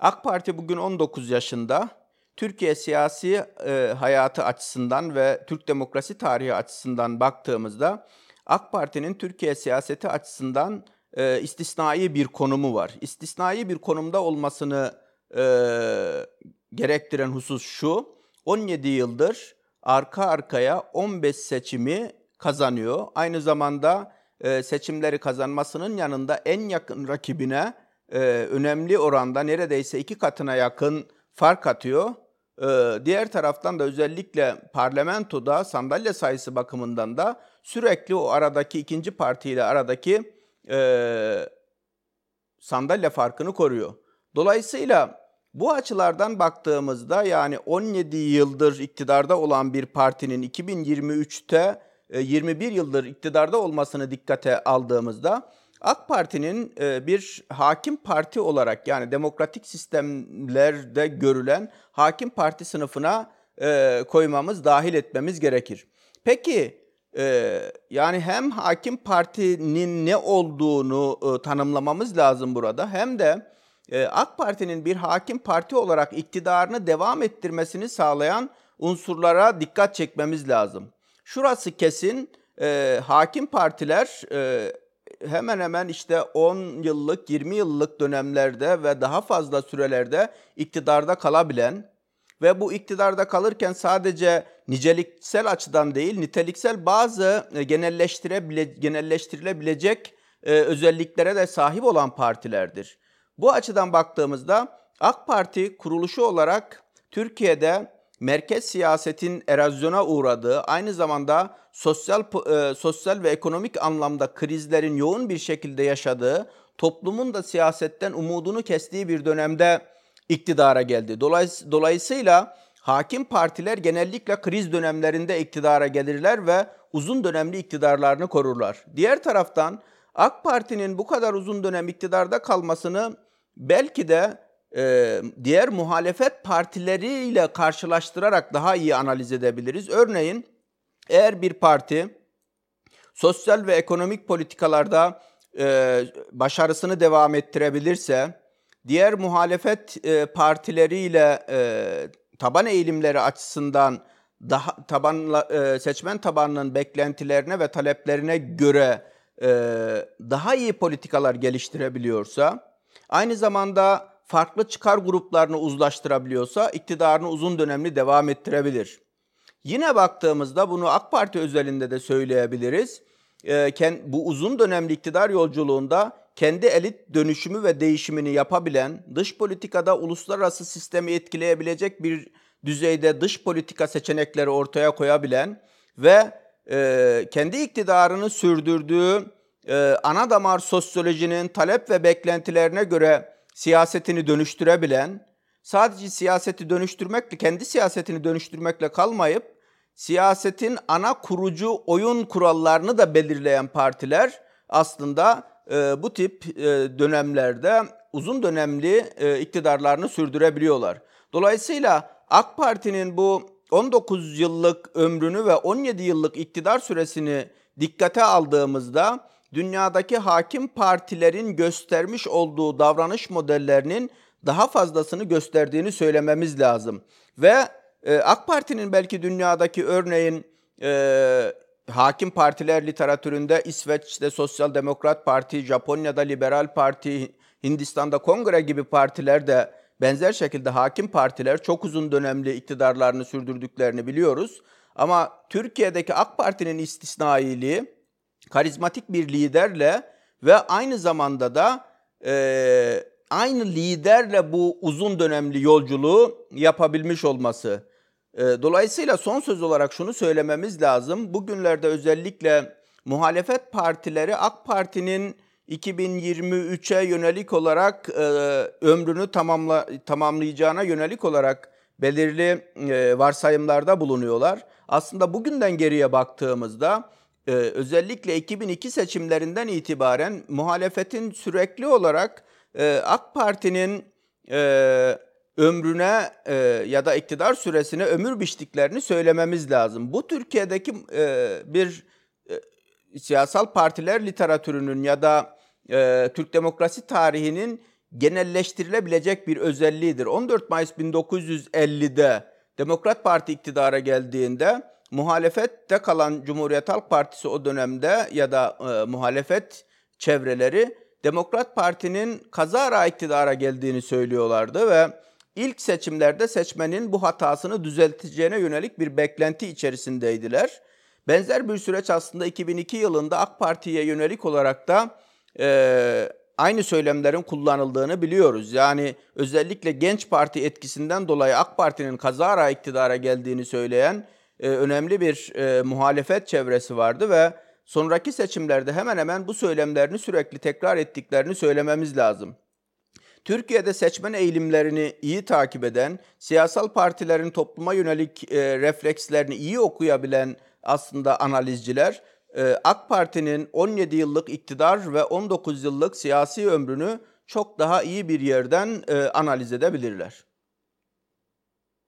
AK Parti bugün 19 yaşında. Türkiye siyasi e, hayatı açısından ve Türk demokrasi tarihi açısından baktığımızda AK Parti'nin Türkiye siyaseti açısından e, istisnai bir konumu var. İstisnai bir konumda olmasını e, gerektiren husus şu, 17 yıldır arka arkaya 15 seçimi kazanıyor. Aynı zamanda e, seçimleri kazanmasının yanında en yakın rakibine e, önemli oranda neredeyse iki katına yakın fark atıyor. E, diğer taraftan da özellikle parlamentoda sandalye sayısı bakımından da sürekli o aradaki ikinci partiyle aradaki e, sandalye farkını koruyor. Dolayısıyla bu açılardan baktığımızda yani 17 yıldır iktidarda olan bir partinin 2023'te 21 yıldır iktidarda olmasını dikkate aldığımızda AK Parti'nin e, bir hakim parti olarak yani demokratik sistemlerde görülen hakim parti sınıfına e, koymamız, dahil etmemiz gerekir. Peki e, yani hem hakim partinin ne olduğunu tanımlamamız lazım burada hem de AK Parti'nin bir hakim parti olarak iktidarını devam ettirmesini sağlayan unsurlara dikkat çekmemiz lazım. Şurası kesin, hakim partiler hemen hemen işte 10 yıllık, 20 yıllık dönemlerde ve daha fazla sürelerde iktidarda kalabilen ve bu iktidarda kalırken sadece niceliksel açıdan değil, niteliksel bazı e, genelleştirebile, genelleştirilebilecek e, özelliklere de sahip olan partilerdir. Bu açıdan baktığımızda AK Parti kuruluşu olarak Türkiye'de merkez siyasetin erozyona uğradığı, aynı zamanda sosyal e, sosyal ve ekonomik anlamda krizlerin yoğun bir şekilde yaşadığı, toplumun da siyasetten umudunu kestiği bir dönemde iktidara geldi. Dolays dolayısıyla hakim partiler genellikle kriz dönemlerinde iktidara gelirler ve uzun dönemli iktidarlarını korurlar. Diğer taraftan AK Parti'nin bu kadar uzun dönem iktidarda kalmasını belki de e, diğer muhalefet partileriyle karşılaştırarak daha iyi analiz edebiliriz. Örneğin eğer bir parti sosyal ve ekonomik politikalarda e, başarısını devam ettirebilirse, diğer muhalefet e, partileriyle e, taban eğilimleri açısından daha tabanla e, seçmen tabanının beklentilerine ve taleplerine göre e, daha iyi politikalar geliştirebiliyorsa, aynı zamanda farklı çıkar gruplarını uzlaştırabiliyorsa iktidarını uzun dönemli devam ettirebilir. Yine baktığımızda bunu AK Parti özelinde de söyleyebiliriz. Ee, bu uzun dönemli iktidar yolculuğunda kendi elit dönüşümü ve değişimini yapabilen, dış politikada uluslararası sistemi etkileyebilecek bir düzeyde dış politika seçenekleri ortaya koyabilen ve e, kendi iktidarını sürdürdüğü e, ana damar sosyolojinin talep ve beklentilerine göre siyasetini dönüştürebilen, sadece siyaseti dönüştürmekle, kendi siyasetini dönüştürmekle kalmayıp, siyasetin ana kurucu oyun kurallarını da belirleyen partiler aslında e, bu tip e, dönemlerde uzun dönemli e, iktidarlarını sürdürebiliyorlar. Dolayısıyla AK Parti'nin bu 19 yıllık ömrünü ve 17 yıllık iktidar süresini dikkate aldığımızda dünyadaki hakim partilerin göstermiş olduğu davranış modellerinin daha fazlasını gösterdiğini söylememiz lazım. Ve e, AK Parti'nin belki dünyadaki örneğin e, hakim partiler literatüründe İsveç'te Sosyal Demokrat Parti, Japonya'da Liberal Parti, Hindistan'da Kongre gibi partiler de benzer şekilde hakim partiler çok uzun dönemli iktidarlarını sürdürdüklerini biliyoruz. Ama Türkiye'deki AK Parti'nin istisnailiği karizmatik bir liderle ve aynı zamanda da e, aynı liderle bu uzun dönemli yolculuğu yapabilmiş olması. E, dolayısıyla son söz olarak şunu söylememiz lazım. Bugünlerde özellikle muhalefet partileri AK Parti'nin 2023'e yönelik olarak e, ömrünü tamamla, tamamlayacağına yönelik olarak belirli e, varsayımlarda bulunuyorlar. Aslında bugünden geriye baktığımızda e, özellikle 2002 seçimlerinden itibaren muhalefetin sürekli olarak e, AK Parti'nin e, ömrüne e, ya da iktidar süresine ömür biçtiklerini söylememiz lazım. Bu Türkiye'deki e, bir e, siyasal partiler literatürünün ya da e, Türk demokrasi tarihinin genelleştirilebilecek bir özelliğidir. 14 Mayıs 1950'de Demokrat Parti iktidara geldiğinde muhalefette kalan Cumhuriyet Halk Partisi o dönemde ya da e, muhalefet çevreleri Demokrat Parti'nin kazara iktidara geldiğini söylüyorlardı ve ilk seçimlerde seçmenin bu hatasını düzelteceğine yönelik bir beklenti içerisindeydiler. Benzer bir süreç aslında 2002 yılında AK Parti'ye yönelik olarak da e, aynı söylemlerin kullanıldığını biliyoruz. Yani özellikle Genç Parti etkisinden dolayı AK Parti'nin kazara iktidara geldiğini söyleyen e, önemli bir e, muhalefet çevresi vardı ve sonraki seçimlerde hemen hemen bu söylemlerini sürekli tekrar ettiklerini söylememiz lazım. Türkiye'de seçmen eğilimlerini iyi takip eden, siyasal partilerin topluma yönelik e, reflekslerini iyi okuyabilen aslında analizciler e, AK Parti'nin 17 yıllık iktidar ve 19 yıllık siyasi ömrünü çok daha iyi bir yerden analiz edebilirler.